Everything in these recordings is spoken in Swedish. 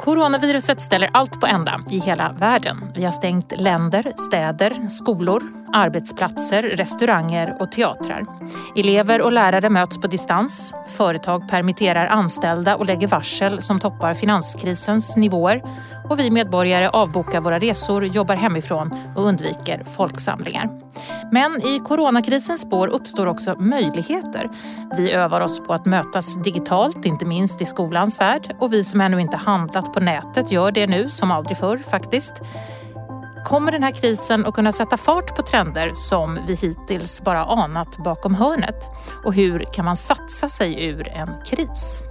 Coronaviruset ställer allt på ända i hela världen. Vi har stängt länder, städer, skolor, arbetsplatser, restauranger och teatrar. Elever och lärare möts på distans. Företag permitterar anställda och lägger varsel som toppar finanskrisens nivåer. Och vi medborgare avbokar våra resor, jobbar hemifrån och undviker folksamlingar. Men i coronakrisens spår uppstår också möjligheter. Vi övar oss på att mötas digitalt, inte minst i skolans värld. Och vi som ännu inte handlat på nätet gör det nu som aldrig förr faktiskt. Kommer den här krisen att kunna sätta fart på trender som vi hittills bara anat bakom hörnet? Och hur kan man satsa sig ur en kris?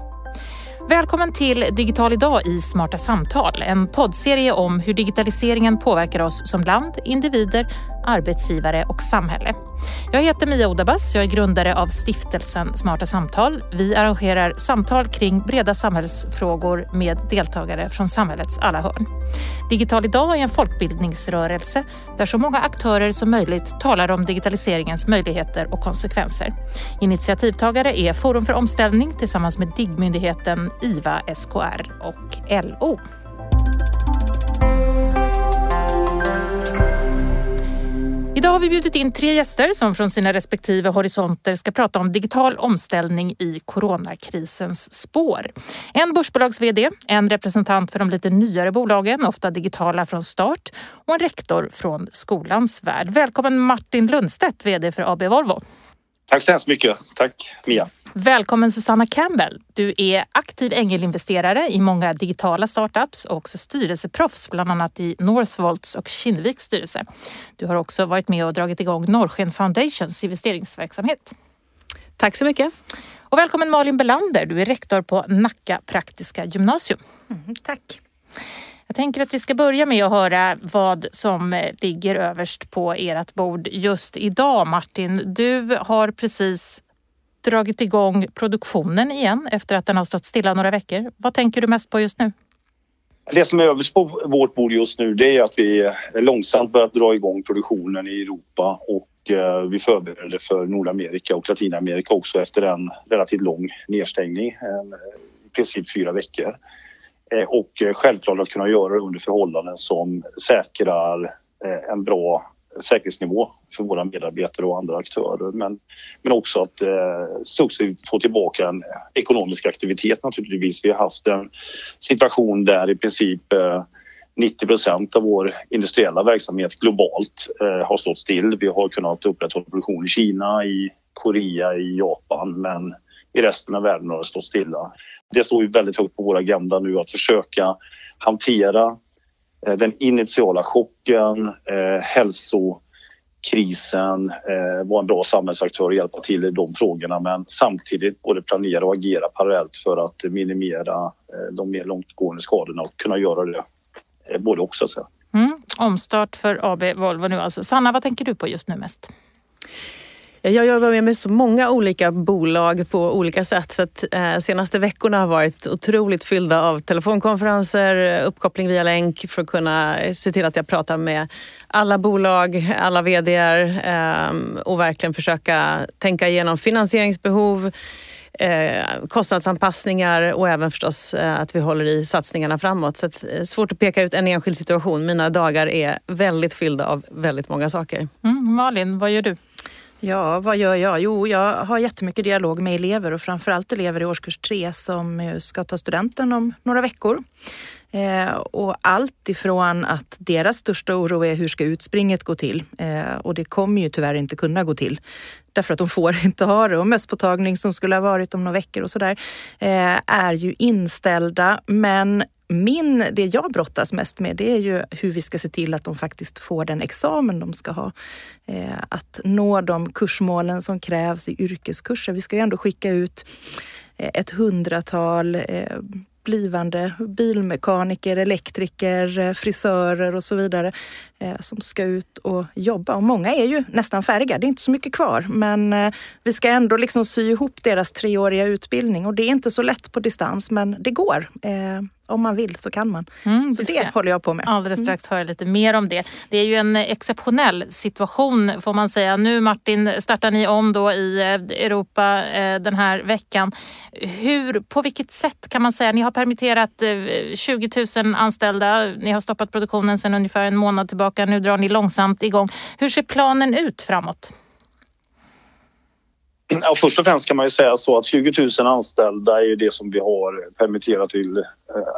Välkommen till Digital idag i Smarta samtal. En poddserie om hur digitaliseringen påverkar oss som land, individer, arbetsgivare och samhälle. Jag heter Mia Odabas. Jag är grundare av stiftelsen Smarta samtal. Vi arrangerar samtal kring breda samhällsfrågor med deltagare från samhällets alla hörn. Digital idag är en folkbildningsrörelse där så många aktörer som möjligt talar om digitaliseringens möjligheter och konsekvenser. Initiativtagare är Forum för omställning tillsammans med DIGG-myndigheten IVA, SKR och LO. Idag har vi bjudit in tre gäster som från sina respektive horisonter ska prata om digital omställning i coronakrisens spår. En börsbolags-VD, en representant för de lite nyare bolagen, ofta digitala från start och en rektor från skolans värld. Välkommen Martin Lundstedt, VD för AB Volvo. Tack så hemskt mycket. Tack Mia. Välkommen Susanna Campbell. Du är aktiv ängelinvesterare i många digitala startups och också styrelseproffs, bland annat i Northvolts och Kinneviks styrelse. Du har också varit med och dragit igång Norrsken Foundations investeringsverksamhet. Tack så mycket. Och välkommen Malin Belander. Du är rektor på Nacka Praktiska Gymnasium. Mm, tack. Jag tänker att vi ska börja med att höra vad som ligger överst på ert bord just idag. Martin, du har precis dragit igång produktionen igen efter att den har stått stilla några veckor. Vad tänker du mest på just nu? Det som är överst på vårt bord just nu det är att vi långsamt börjat dra igång produktionen i Europa och eh, vi förbereder för Nordamerika och Latinamerika också efter en relativt lång nedstängning, eh, i princip fyra veckor. Eh, och självklart att kunna göra det under förhållanden som säkrar en bra säkerhetsnivå för våra medarbetare och andra aktörer. Men, men också att eh, successivt få tillbaka en ekonomisk aktivitet naturligtvis. Vi har haft en situation där i princip eh, 90 procent av vår industriella verksamhet globalt eh, har stått still. Vi har kunnat upprätthålla produktion i Kina, i Korea, i Japan men i resten av världen har det stått stilla. Det står ju väldigt högt på vår agenda nu att försöka hantera Eh, den initiala chocken, eh, hälsokrisen, eh, vara en bra samhällsaktör och hjälpa till i de frågorna men samtidigt både planera och agera parallellt för att minimera eh, de mer långtgående skadorna och kunna göra det eh, både också. Mm. Omstart för AB Volvo nu alltså. Sanna, vad tänker du på just nu mest? Jag jobbar med så många olika bolag på olika sätt. Så att, eh, senaste veckorna har varit otroligt fyllda av telefonkonferenser, uppkoppling via länk för att kunna eh, se till att jag pratar med alla bolag, alla vd eh, och verkligen försöka tänka igenom finansieringsbehov, eh, kostnadsanpassningar och även förstås eh, att vi håller i satsningarna framåt. Så att, eh, svårt att peka ut en enskild situation. Mina dagar är väldigt fyllda av väldigt många saker. Mm, Malin, vad gör du? Ja, vad gör jag? Jo, jag har jättemycket dialog med elever och framförallt elever i årskurs tre som ska ta studenten om några veckor. Eh, och allt ifrån att deras största oro är hur ska utspringet gå till? Eh, och det kommer ju tyvärr inte kunna gå till därför att de får inte ha det och mösspåtagning som skulle ha varit om några veckor och sådär eh, är ju inställda. Men min, det jag brottas mest med det är ju hur vi ska se till att de faktiskt får den examen de ska ha. Eh, att nå de kursmålen som krävs i yrkeskurser. Vi ska ju ändå skicka ut eh, ett hundratal eh, blivande bilmekaniker, elektriker, eh, frisörer och så vidare som ska ut och jobba. Och många är ju nästan färdiga, det är inte så mycket kvar. Men eh, vi ska ändå liksom sy ihop deras treåriga utbildning och det är inte så lätt på distans men det går. om man vill så kan man. Mm, så det håller jag på med. Alldeles mm. strax höra lite mer om det. Det är ju en exceptionell situation får man säga. Nu Martin startar ni om då i eh, Europa eh, den här veckan. Hur, på vilket sätt kan man säga? Ni har permitterat 20 000 anställda. Ni har stoppat produktionen sedan ungefär en månad tillbaka. Nu drar ni långsamt igång. Hur ser planen ut framåt? Ja, först och främst kan man ju säga så att 20 000 anställda är ju det som vi har permitterat till eh,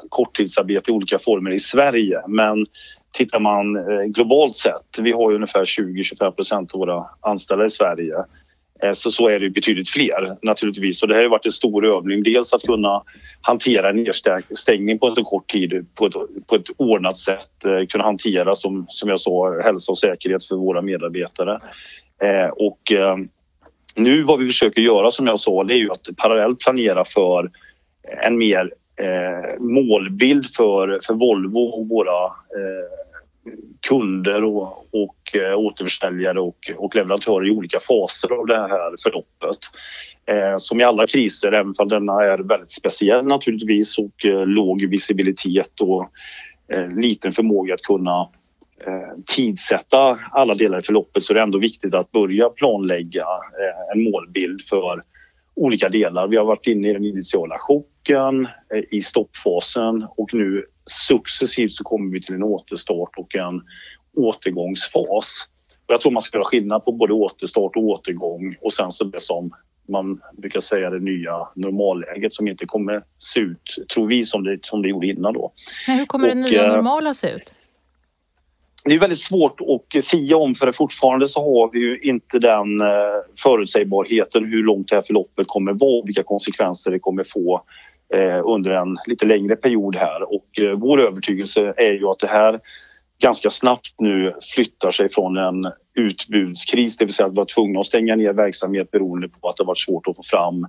korttidsarbete i olika former i Sverige. Men tittar man eh, globalt sett, vi har ju ungefär 20-25 procent av våra anställda i Sverige. Eh, så, så är det betydligt fler naturligtvis och det har varit en stor övning. Dels att kunna hantera en nedstängning på en så kort tid på ett, på ett ordnat sätt. Eh, kunna hantera som, som jag sa hälsa och säkerhet för våra medarbetare. Eh, och eh, nu vad vi försöker göra som jag sa det är ju att parallellt planera för en mer eh, målbild för, för Volvo och våra eh, kunder och, och eh, återförsäljare och, och leverantörer i olika faser av det här förloppet. Eh, som i alla kriser, även om denna är väldigt speciell naturligtvis och eh, låg visibilitet och eh, liten förmåga att kunna eh, tidsätta alla delar i förloppet så är det ändå viktigt att börja planlägga eh, en målbild för olika delar. Vi har varit inne i den initiala chocken, eh, i stoppfasen och nu successivt så kommer vi till en återstart och en återgångsfas. Jag tror man ska göra skillnad på både återstart och återgång och sen så det som man brukar säga det nya normalläget som inte kommer se ut, tror vi, som det, som det gjorde innan då. Men hur kommer och, det nya normala se ut? Det är väldigt svårt att sia om för fortfarande så har vi ju inte den eh, förutsägbarheten hur långt det här förloppet kommer vara, och vilka konsekvenser det kommer få eh, under en lite längre period här. Och eh, vår övertygelse är ju att det här ganska snabbt nu flyttar sig från en utbudskris, det vill säga att vi var tvungna att stänga ner verksamhet beroende på att det varit svårt att få fram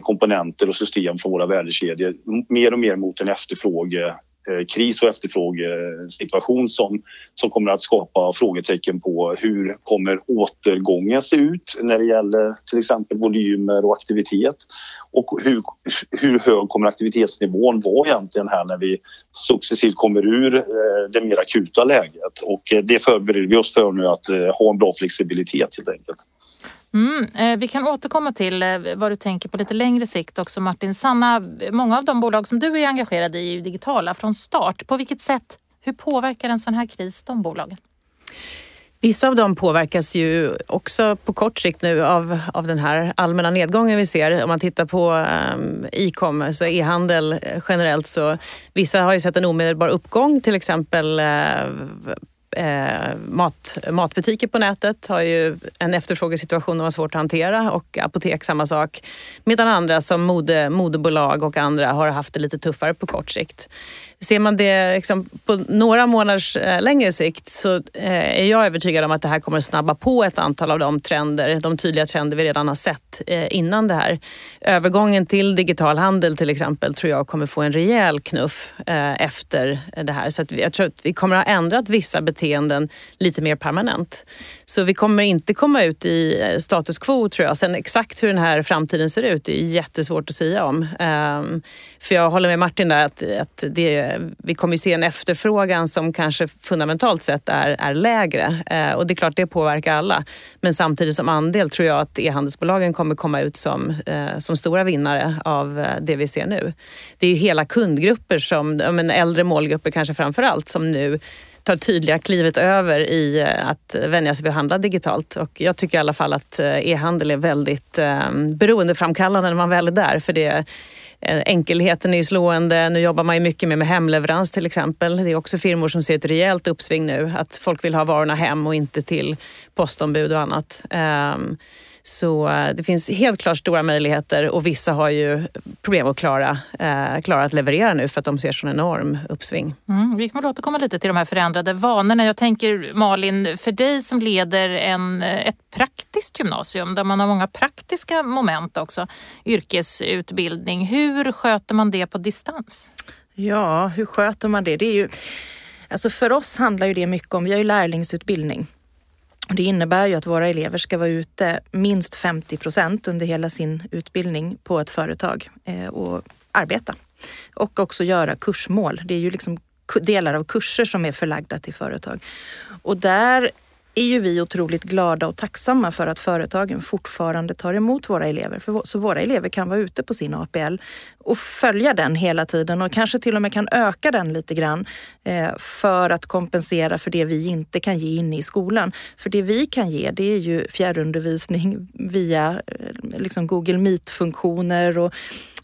komponenter och system från våra värdekedjor mer och mer mot en efterfråge Eh, kris och efterfrågesituation som, som kommer att skapa frågetecken på hur kommer återgången se ut när det gäller till exempel volymer och aktivitet och hur, hur hög kommer aktivitetsnivån vara egentligen här när vi successivt kommer ur eh, det mer akuta läget och eh, det förbereder vi oss för nu att ha en bra flexibilitet helt enkelt. Mm, eh, vi kan återkomma till eh, vad du tänker på lite längre sikt också Martin. Sanna, många av de bolag som du är engagerad i är ju digitala från start. På vilket sätt, hur påverkar en sån här kris de bolagen? Vissa av dem påverkas ju också på kort sikt nu av, av den här allmänna nedgången vi ser. Om man tittar på um, e-commerce, e-handel eh, generellt så vissa har ju sett en omedelbar uppgång, till exempel uh, eh, mat, matbutiker på nätet har ju en efterfrågesituation som var svårt att hantera och apotek samma sak. Medan andra som mode, modebolag och andra har haft det lite tuffare på kort sikt. Ser man det liksom på några månaders eh, längre sikt så eh, är jag övertygad om att det här kommer att snabba på ett antal av de trender, de tydliga trender vi redan har sett eh, innan det här. Övergången till digital handel till exempel tror jag kommer få en rejäl knuff efter det här. Så jag tror att vi kommer att ha ändrat vissa beteenden lite mer permanent. Så vi kommer inte komma ut i status quo tror jag. Sen exakt hur den här framtiden ser ut är jättesvårt att säga om. Ehm, för jag håller med Martin där att, att det vi kommer ju se en efterfrågan som kanske fundamentalt sett är, är lägre. Eh, och det är klart, det påverkar alla. Men samtidigt som andel tror jag att e-handelsbolagen kommer komma ut som, eh, som stora vinnare av eh, det vi ser nu. Det är hela kundgrupper, som, men äldre målgrupper kanske framför allt, som nu tar tydliga klivet över i eh, att vänja sig vid att handla digitalt. Och jag tycker i alla fall att eh, e-handel är väldigt eh, beroendeframkallande när man väl är där. För det Eh, enkelheten är ju slående. Nu jobbar man ju mycket med, med hemleverans till exempel. Det är också firmor som ser ett rejält uppsving nu. Att folk vill ha varorna hem och inte till postombud och annat. Ehm, så eh, det finns helt klart stora möjligheter och vissa har ju problem att klara, eh, klara att leverera nu för att de ser sån enorm uppsving. Mm, vi kommer att återkomma lite till de här förändrade vanorna. Jag tänker Malin, för dig som leder en, eh, ett praktiskt gymnasium där man har många praktiska moment också, yrkesutbildning. Hur sköter man det på distans? Ja, hur sköter man det? det är ju, alltså för oss handlar ju det mycket om, vi har ju lärlingsutbildning det innebär ju att våra elever ska vara ute minst 50 procent under hela sin utbildning på ett företag eh, och arbeta Och också göra kursmål. Det är ju liksom delar av kurser som är förlagda till företag. Och där är ju vi otroligt glada och tacksamma för att företagen fortfarande tar emot våra elever. För, så våra elever kan vara ute på sin APL och följa den hela tiden och kanske till och med kan öka den lite grann eh, för att kompensera för det vi inte kan ge inne i skolan. För det vi kan ge det är ju fjärrundervisning via eh, liksom Google Meet-funktioner och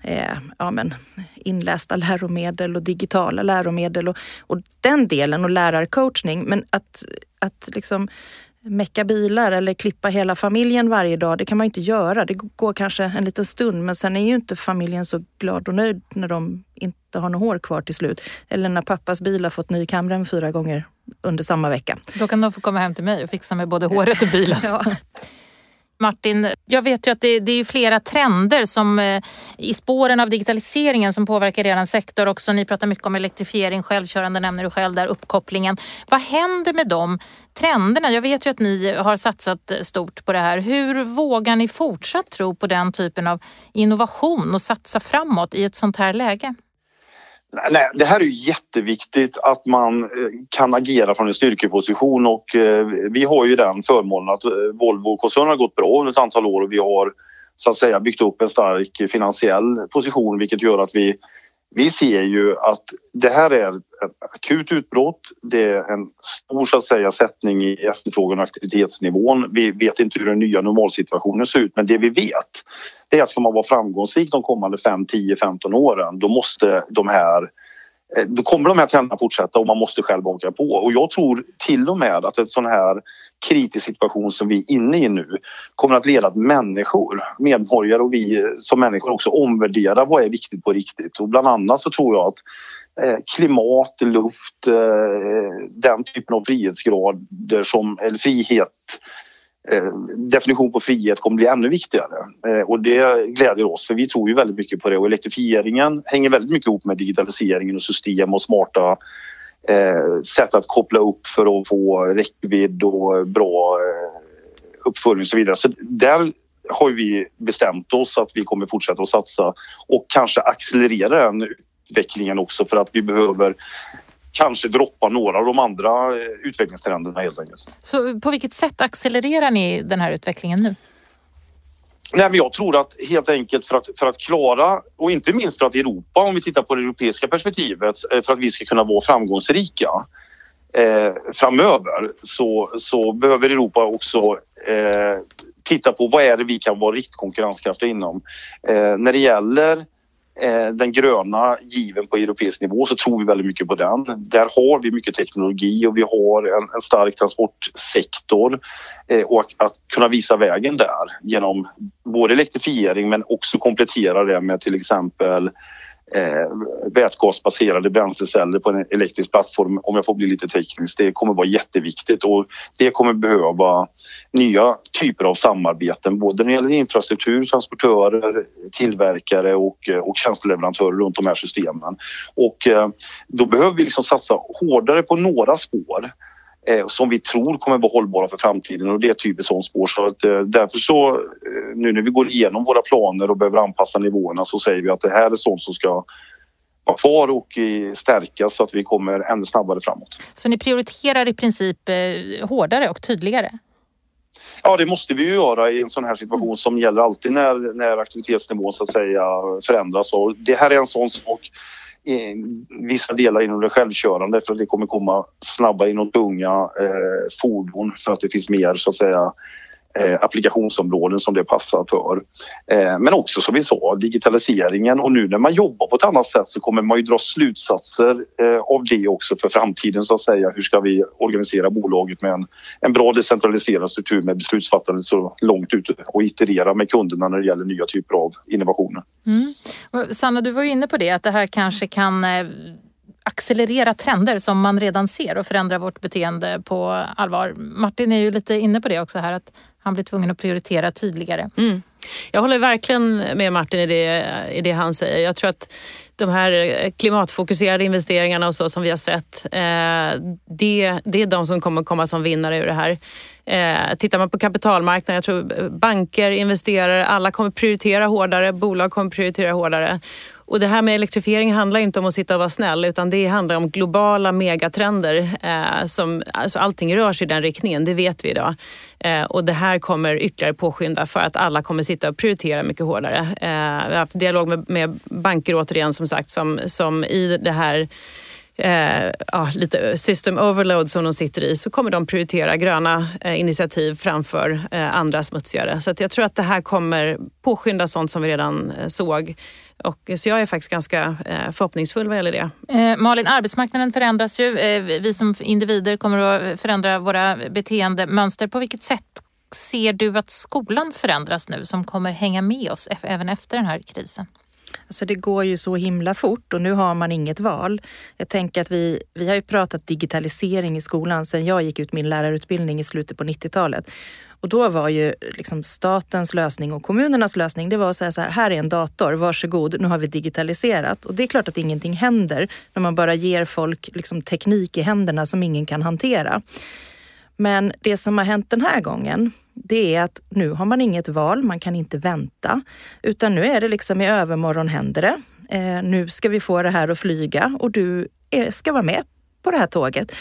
eh, ja, men, inlästa läromedel och digitala läromedel och, och den delen och lärarcoachning. Men att, att liksom mecka bilar eller klippa hela familjen varje dag, det kan man inte göra. Det går kanske en liten stund men sen är ju inte familjen så glad och nöjd när de inte har något hår kvar till slut. Eller när pappas bil har fått ny kamrem fyra gånger under samma vecka. Då kan de få komma hem till mig och fixa med både håret och bilen. ja. Martin, jag vet ju att det, det är flera trender som eh, i spåren av digitaliseringen som påverkar er sektor också. Ni pratar mycket om elektrifiering, självkörande nämner du själv där, uppkopplingen. Vad händer med de trenderna? Jag vet ju att ni har satsat stort på det här. Hur vågar ni fortsatt tro på den typen av innovation och satsa framåt i ett sånt här läge? Nej, det här är ju jätteviktigt att man eh, kan agera från en styrkeposition och eh, vi har ju den förmånen att eh, Volvo-koncernen har gått bra under ett antal år och vi har så att säga byggt upp en stark finansiell position vilket gör att vi vi ser ju att det här är ett akut utbrott. Det är en stor så att säga, sättning i efterfrågan och aktivitetsnivån. Vi vet inte hur den nya normalsituationen ser ut men det vi vet det är att ska man vara framgångsrik de kommande 5, 10, 15 åren då måste de här Eh, då kommer de här trenderna fortsätta och man måste själv åka på. Och jag tror till och med att en sån här kritisk situation som vi är inne i nu kommer att leda till människor, medborgare och vi som människor också omvärderar vad är viktigt på riktigt. Och bland annat så tror jag att eh, klimat, luft, eh, den typen av frihetsgrader som, eller frihet Eh, definition på frihet kommer bli ännu viktigare eh, och det gläder oss för vi tror ju väldigt mycket på det och elektrifieringen hänger väldigt mycket ihop med digitaliseringen och system och smarta eh, sätt att koppla upp för att få räckvidd och bra eh, uppföljning och så vidare. Så där har vi bestämt oss att vi kommer fortsätta att satsa och kanske accelerera den utvecklingen också för att vi behöver kanske droppa några av de andra eh, utvecklingstrenderna helt enkelt. Så på vilket sätt accelererar ni den här utvecklingen nu? Nej, men jag tror att helt enkelt för att, för att klara och inte minst för att Europa, om vi tittar på det europeiska perspektivet, eh, för att vi ska kunna vara framgångsrika eh, framöver så, så behöver Europa också eh, titta på vad är det vi kan vara riktigt konkurrenskraftiga inom. Eh, när det gäller Eh, den gröna given på europeisk nivå så tror vi väldigt mycket på den. Där har vi mycket teknologi och vi har en, en stark transportsektor eh, och att, att, kunna visa vägen där genom både elektrifiering men också komplettera det med till exempel eh, vätgasbaserade bränsleceller på en elektrisk plattform om jag får bli lite teknisk. Det kommer vara jätteviktigt och det kommer behöva nya typer av samarbeten både när det gäller infrastruktur, transportörer, tillverkare och, eh, och tjänsteleverantörer runt de här systemen. Och eh, då behöver vi liksom satsa hårdare på några spår som vi tror kommer vara hållbara för framtiden och det är ett sånt spår. Så att, eh, därför så eh, nu när vi går igenom våra planer och behöver anpassa nivåerna så säger vi att det här är sånt som ska vara kvar och stärkas så att vi kommer ännu snabbare framåt. Så ni prioriterar i princip eh, hårdare och tydligare? Ja, det måste vi ju göra i en sån här situation som gäller alltid när, när aktivitetsnivån så att säga förändras. Och det här är en sån sak vissa delar inom det självkörande för att det kommer komma snabbare inom tunga eh, fordon för att det finns mer så att säga. Eh, applikationsområden som det passar för. Eh, men också som vi sa, digitaliseringen och nu när man jobbar på ett annat sätt så kommer man ju dra slutsatser eh, av det också för framtiden så att säga. Hur ska vi organisera bolaget med en, en bra decentraliserad struktur med beslutsfattande så långt ute och iterera med kunderna när det gäller nya typer av innovationer. Mm. Sanna, du var inne på det att det här kanske kan eh, accelerera trender som man redan ser och förändra vårt beteende på allvar. Martin är ju lite inne på det också här att han blir tvungen att prioritera tydligare. Mm. Jag håller verkligen med Martin i det, i det han säger. Jag tror att de här klimatfokuserade investeringarna och så som vi har sett, eh, det, det är de som kommer komma som vinnare ur det här. Eh, tittar man på kapitalmarknaden, jag tror banker, investerare, alla kommer prioritera hårdare, bolag kommer prioritera hårdare. Och det här med elektrifiering handlar inte om att sitta och vara snäll utan det handlar om globala megatrender. Eh, som, alltså allting rör sig i den riktningen, det vet vi idag. Eh, och det här kommer ytterligare påskynda för att alla kommer sitta och prioritera mycket hårdare. Eh, vi har haft dialog med, med banker återigen som sagt som, som i det här eh, ja, lite system overload som de sitter i så kommer de prioritera gröna eh, initiativ framför eh, andra smutsigare. Så jag tror att det här kommer påskynda sånt som vi redan eh, såg. Och, eh, så jag är faktiskt ganska eh, förhoppningsfull vad gäller det. Eh, Malin, arbetsmarknaden förändras ju. Eh, vi som individer kommer att förändra våra beteendemönster. På vilket sätt ser du att skolan förändras nu som kommer hänga med oss e- även efter den här krisen? Alltså det går ju så himla fort och nu har man inget val. Jag tänker att vi, vi har ju pratat digitalisering i skolan sedan jag gick ut min lärarutbildning i slutet på 90-talet. Och då var ju liksom statens lösning och kommunernas lösning, det var att säga så här, här är en dator, varsågod, nu har vi digitaliserat. Och det är klart att ingenting händer när man bara ger folk liksom teknik i händerna som ingen kan hantera. Men det som har hänt den här gången, det är att nu har man inget val, man kan inte vänta. Utan nu är det liksom i övermorgon händer det. Eh, nu ska vi få det här att flyga och du är, ska vara med på det här tåget.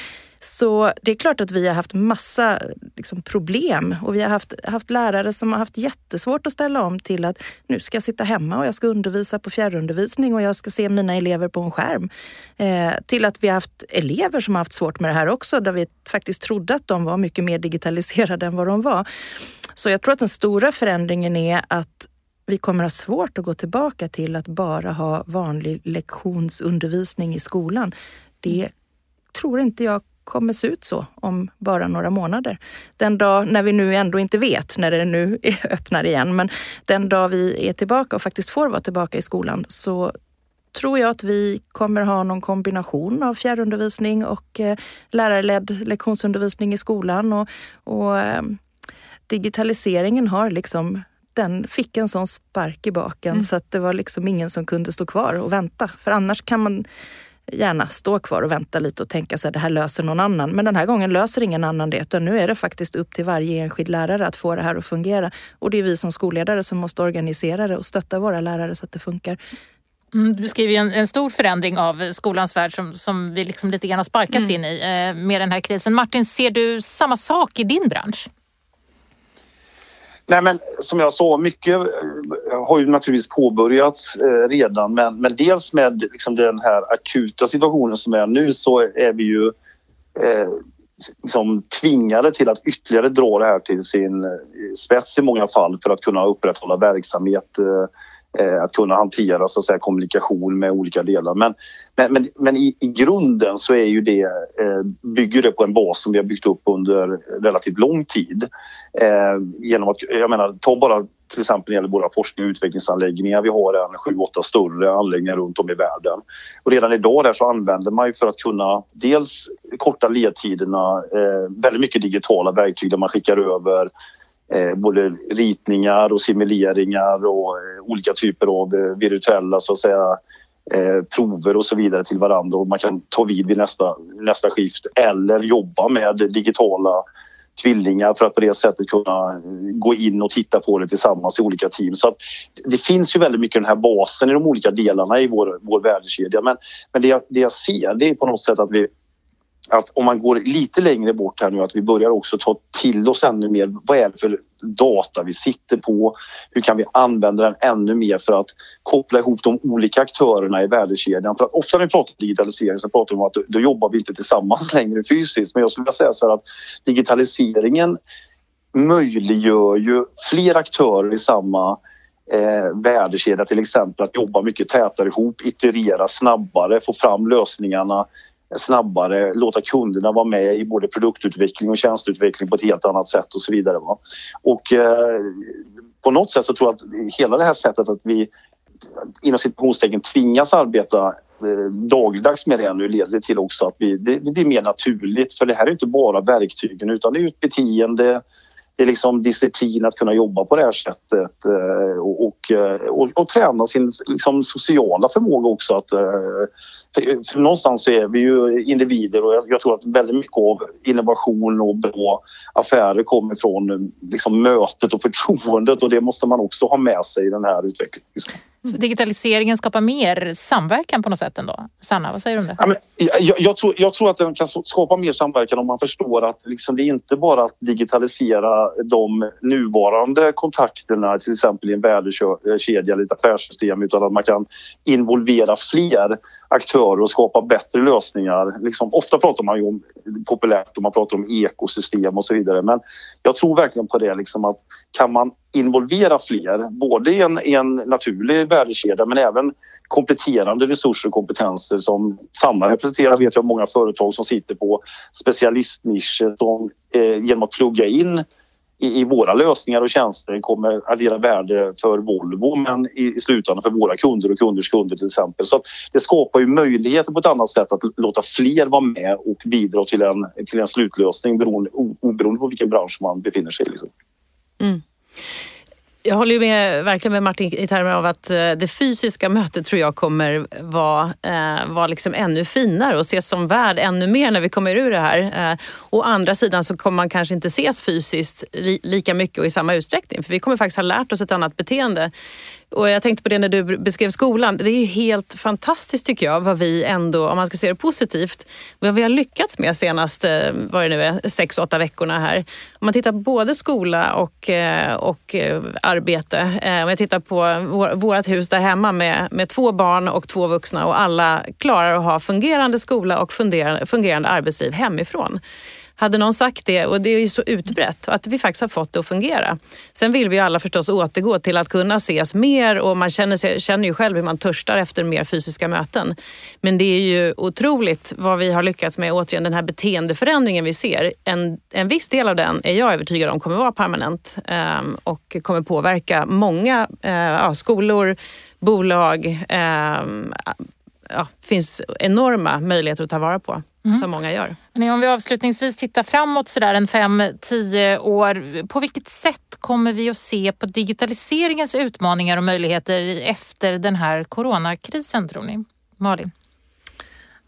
Så det är klart att vi har haft massa liksom, problem och vi har haft, haft lärare som har haft jättesvårt att ställa om till att nu ska jag sitta hemma och jag ska undervisa på fjärrundervisning och jag ska se mina elever på en skärm. Eh, till att vi har haft elever som har haft svårt med det här också där vi faktiskt trodde att de var mycket mer digitaliserade än vad de var. Så jag tror att den stora förändringen är att vi kommer ha svårt att gå tillbaka till att bara ha vanlig lektionsundervisning i skolan. Det tror inte jag kommer se ut så om bara några månader. Den dag när vi nu ändå inte vet när det nu öppnar igen, men den dag vi är tillbaka och faktiskt får vara tillbaka i skolan så tror jag att vi kommer ha någon kombination av fjärrundervisning och eh, lärarledd lektionsundervisning i skolan. Och, och eh, digitaliseringen har liksom den fick en sån spark i baken mm. så att det var liksom ingen som kunde stå kvar och vänta. För annars kan man gärna stå kvar och vänta lite och tänka sig att det här löser någon annan. Men den här gången löser ingen annan det, utan nu är det faktiskt upp till varje enskild lärare att få det här att fungera. Och det är vi som skolledare som måste organisera det och stötta våra lärare så att det funkar. Mm, du beskriver en, en, stor förändring av skolans värld som, som vi liksom lite grann har sparkats mm. in i eh, med den här krisen. Martin, ser du samma sak i din bransch? Nej men som jag sa, mycket eh, har ju naturligtvis påbörjats eh, redan men, men dels med liksom den här akuta situationen som är nu så är vi ju eh, liksom tvingade till att ytterligare dra det här till sin eh, spets i många fall för att kunna upprätthålla verksamhet Eh, Eh, att kunna hantera så att säga, kommunikation med olika delar. Men, men, men, men i, i, grunden så är ju det, eh, bygger det på en bas som vi har byggt upp under relativt lång tid. Eh, genom att, jag menar, ta bara till exempel när det gäller våra forskning och utvecklingsanläggningar. Vi har en sju, åtta större anläggningar runt om i världen. Och redan idag där så använder man ju för att kunna dels korta ledtiderna eh, väldigt mycket digitala verktyg där man skickar över Eh, både ritningar och simuleringar och eh, olika typer av eh, virtuella så att säga eh, prover och så vidare till varandra och man kan ta vid vid nästa, nästa skift eller jobba med digitala tvillingar för att på det sättet kunna eh, gå in och titta på det tillsammans i olika team. Så det finns ju väldigt mycket den här basen i de olika delarna i vår, vår värdekedja. Men, men det, jag, det jag ser det är på något sätt att vi att om man går lite längre bort här nu att vi börjar också ta till oss ännu mer. Vad är det för data vi sitter på? Hur kan vi använda den ännu mer för att koppla ihop de olika aktörerna i värdekedjan? För att ofta när vi pratar digitalisering så pratar vi om att då jobbar vi inte tillsammans längre fysiskt. Men jag skulle vilja säga så här att digitaliseringen möjliggör ju fler aktörer i samma eh, värdekedja till exempel att jobba mycket tätare ihop, iterera snabbare, få fram lösningarna snabbare, låta kunderna vara med i både produktutveckling och tjänsteutveckling på ett helt annat sätt och så vidare. Va? Och eh, på något sätt så tror jag att hela det här sättet att vi inom citationstecken tvingas arbeta eh, dagligdags med det nu leder till också att vi, det, det, blir mer naturligt för det här är inte bara verktygen utan det är ett beteende, det är liksom disciplin att kunna jobba på det här sättet eh, och, och, eh, och, och träna sin liksom, sociala förmåga också. Att, eh, för, för någonstans så är vi ju individer och jag, jag, tror att väldigt mycket av innovation och bra affärer kommer från eh, liksom, mötet och förtroendet och det måste man också ha med sig i den här utvecklingen. Så digitaliseringen skapar mer samverkan på något sätt ändå? Sanna, vad säger du om det? Ja, men, jag, jag, tror, jag tror att den kan skapa mer samverkan om man förstår att liksom, det är inte bara att digitalisera de nuvarande kontakterna till exempel i en värdekedja eller ett affärssystem utan att man kan involvera fler aktörer och skapa bättre lösningar. Liksom, ofta pratar man ju om populärt och man pratar om ekosystem och så vidare men jag tror verkligen på det liksom att kan man involvera fler, både i en, i en naturlig värdekedja men även kompletterande resurser och kompetenser som Sanna representerar vet jag många företag som sitter på specialistnischer som eh, genom att plugga in i, i, våra lösningar och tjänster kommer addera värde för Volvo men i, i slutändan för våra kunder och kunders kunder till exempel. Så det skapar ju möjligheter på ett annat sätt att låta fler vara med och bidra till en, till en slutlösning beroende, oberoende på vilken bransch man befinner sig i. Liksom. Mm. Jag håller med, verkligen med Martin i termer av att eh, det fysiska mötet tror jag kommer vara, eh, vara liksom ännu finare och ses som värd ännu mer när vi kommer ur det här. Eh, å andra sidan så kommer man kanske inte ses fysiskt li, lika mycket och i samma utsträckning för vi kommer faktiskt ha lärt oss ett annat beteende. Och jag tänkte på det när du beskrev skolan. Det är helt fantastiskt tycker jag vad vi ändå, om man ska se det positivt, vad vi har lyckats med senaste, eh, vad det nu är, sex, åtta veckorna här. Om man tittar på både skola och, eh, och eh, arbete. Om jag tittar på vårt hus där hemma med, med två barn och två vuxna och alla klarar att ha fungerande skola och fungerande arbetsliv hemifrån. Hade någon sagt det, och det är ju så utbrett, att vi faktiskt har fått det att fungera. Sen vill vi alla förstås återgå till att kunna ses mer och man känner, sig, känner ju själv hur man törstar efter mer fysiska möten. Men det är ju otroligt vad vi har lyckats med, återigen den här beteendeförändringen vi ser. En, en viss del av den är jag övertygad om kommer vara permanent eh, och kommer påverka många eh, ja, skolor, bolag, eh, ja, finns enorma möjligheter att ta vara på mm. som många gör. Men om vi avslutningsvis tittar framåt sådär en fem, tio år. På vilket sätt kommer vi att se på digitaliseringens utmaningar och möjligheter efter den här coronakrisen tror ni? Malin?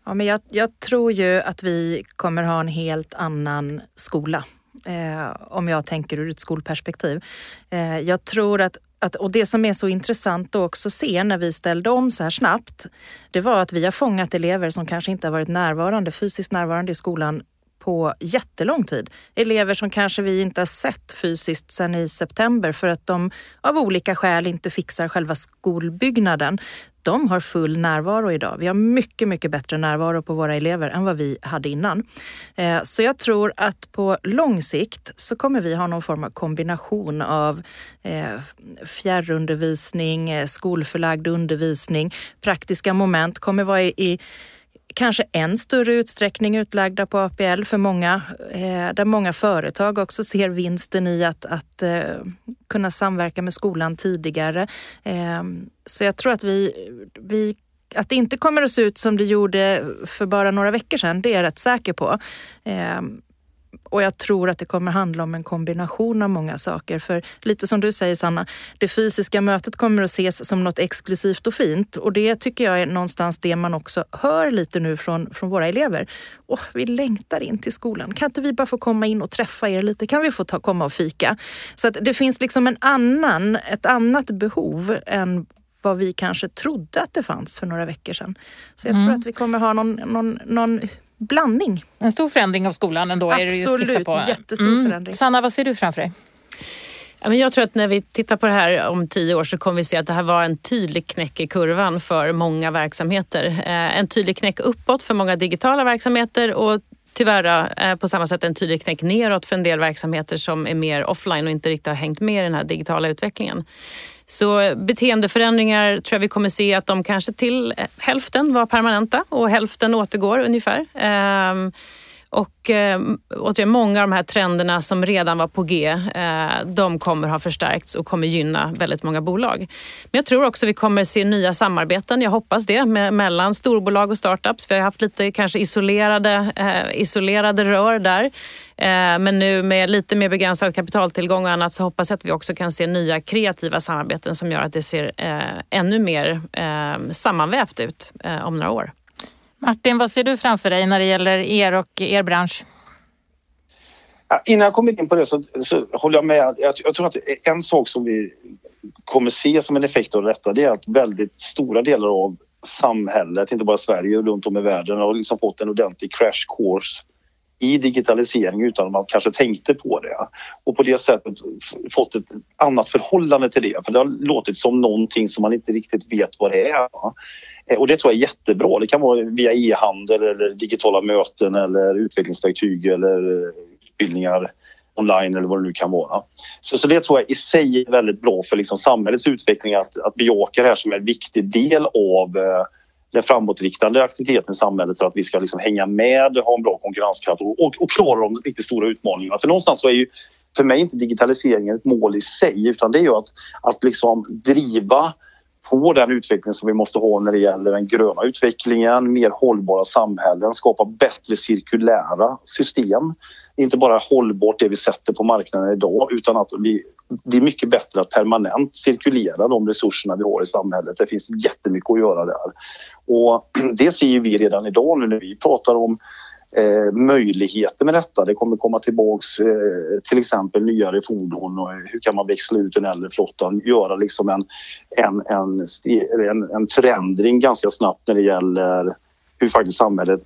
Ja, men jag, jag tror ju att vi kommer ha en helt annan skola. Eh, om jag tänker ur ett skolperspektiv. Eh, jag tror att att, och det som är så intressant att också se när vi ställde om så här snabbt, det var att vi har fångat elever som kanske inte har varit närvarande, fysiskt närvarande i skolan på jättelång tid. Elever som kanske vi inte har sett fysiskt sedan i september för att de av olika skäl inte fixar själva skolbyggnaden de har full närvaro idag. Vi har mycket, mycket bättre närvaro på våra elever än vad vi hade innan. Eh, så jag tror att på lång sikt så kommer vi ha någon form av kombination av eh, fjärrundervisning, eh, skolförlagd undervisning, praktiska moment kommer vara i kanske än större utsträckning utlagda på APL för många, eh, där många företag också ser vinsten i att, att eh, kunna samverka med skolan tidigare. Eh, så jag tror att vi, vi att det inte kommer att se ut som det gjorde för bara några veckor sedan, det är jag rätt säker på. Och jag tror att det kommer handla om en kombination av många saker. För lite som du säger Sanna, det fysiska mötet kommer att ses som något exklusivt och fint. Och det tycker jag är någonstans det man också hör lite nu från, från våra elever. Åh, vi längtar in till skolan. Kan inte vi bara få komma in och träffa er lite? Kan vi få ta, komma och fika? Så att det finns liksom en annan, ett annat behov än vad vi kanske trodde att det fanns för några veckor sedan. Så jag mm. tror att vi kommer ha någon, någon, någon blandning. En stor förändring av skolan ändå Absolut, är det ju på. jättestor mm. förändring. Sanna, vad ser du framför dig? Jag tror att när vi tittar på det här om tio år så kommer vi se att det här var en tydlig knäck i kurvan för många verksamheter. Eh, en tydlig knäck uppåt för många digitala verksamheter och tyvärr eh, på samma sätt en tydlig knäck neråt för en del verksamheter som är mer offline och inte riktigt har hängt med i den här digitala utvecklingen. Så eh, beteendeförändringar tror jag vi kommer se att de kanske till eh, hälften var permanenta och hälften återgår ungefär. Ehm, och eh, återigen, många av de här trenderna som redan var på G, eh, de kommer ha förstärkts och kommer gynna väldigt många bolag. Men jag tror också vi kommer se nya samarbeten, jag hoppas det, med, mellan storbolag och startups. Vi har haft lite kanske isolerade, eh, isolerade rör där. Eh, men nu med lite mer begränsad kapitaltillgång och annat så hoppas jag att vi också kan se nya kreativa samarbeten som gör att det ser eh, ännu mer eh, sammanvävt ut om några år. Martin, vad ser du framför dig när det gäller er och er bransch? innan jag kommer in på det så, så håller jag med. Jag, jag, tror att en sak som vi kommer se som en effekt av detta det är att väldigt stora delar av samhället, inte bara Sverige och runt om i världen har liksom fått en ordentlig crash course i digitalisering utan att man kanske tänkte på det. Och på det sättet fått ett annat förhållande till det. För det har låtit som någonting som man inte riktigt vet vad det är. Eh, och det tror jag är jättebra. Det kan vara via e-handel eller digitala möten eller utvecklingsverktyg eller eh, utbildningar online eller vad det nu kan vara. Så, så det tror jag i sig är väldigt bra för liksom samhällets utveckling att, att bejaka det här som en viktig del av eh, den framåtriktade aktiviteten i samhället för att vi ska liksom hänga med, ha en bra konkurrenskraft och, och, och klara de riktigt stora utmaningarna. För någonstans så är ju för mig inte digitaliseringen ett mål i sig utan det är ju att, att liksom driva på den utveckling som vi måste ha när det gäller den gröna utvecklingen, mer hållbara samhällen, skapa bättre cirkulära system. Inte bara hållbart det vi sätter på marknaden idag utan att det blir mycket bättre att permanent cirkulera de resurserna vi har i samhället. Det finns jättemycket att göra där. Och det ser vi redan idag nu när vi pratar om eh, möjligheter med detta. Det kommer komma tillbaks eh, till exempel nyare fordon och eh, hur kan man växla ut den äldre flottan, göra liksom en, en, en, en, en förändring ganska snabbt när det gäller hur faktiskt samhället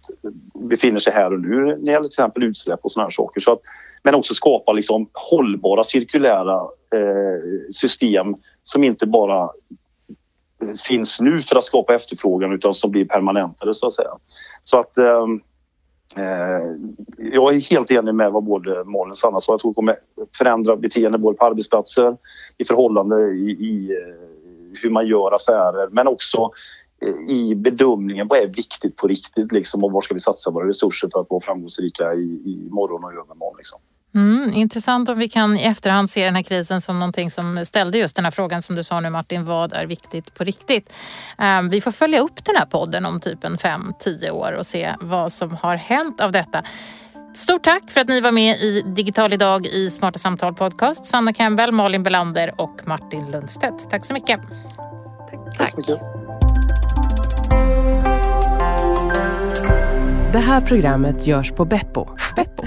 befinner sig här och nu när det gäller till exempel utsläpp och sådana saker. Så att, men också skapa liksom hållbara cirkulära eh, system som inte bara eh, finns nu för att skapa efterfrågan utan som blir permanentare så att säga. Så att Eh, Eh, jag är helt enig med vad både Malin och Sanna sa. Jag tror det kommer förändra beteende både på arbetsplatser, i förhållande i, i eh, hur man gör affärer men också eh, i bedömningen vad är viktigt på riktigt liksom, och var ska vi satsa våra resurser för att vara framgångsrika i, i morgon och övermorgon. Liksom. Mm, intressant om vi kan i efterhand se den här krisen som någonting som ställde just den här frågan som du sa nu Martin, vad är viktigt på riktigt? Um, vi får följa upp den här podden om typ en fem, tio år och se vad som har hänt av detta. Stort tack för att ni var med i Digital idag i Smarta Samtal Podcast. Sanna Campbell, Malin Belander och Martin Lundstedt. Tack så mycket. Tack. Tack. Det här programmet görs på Beppo. Beppo.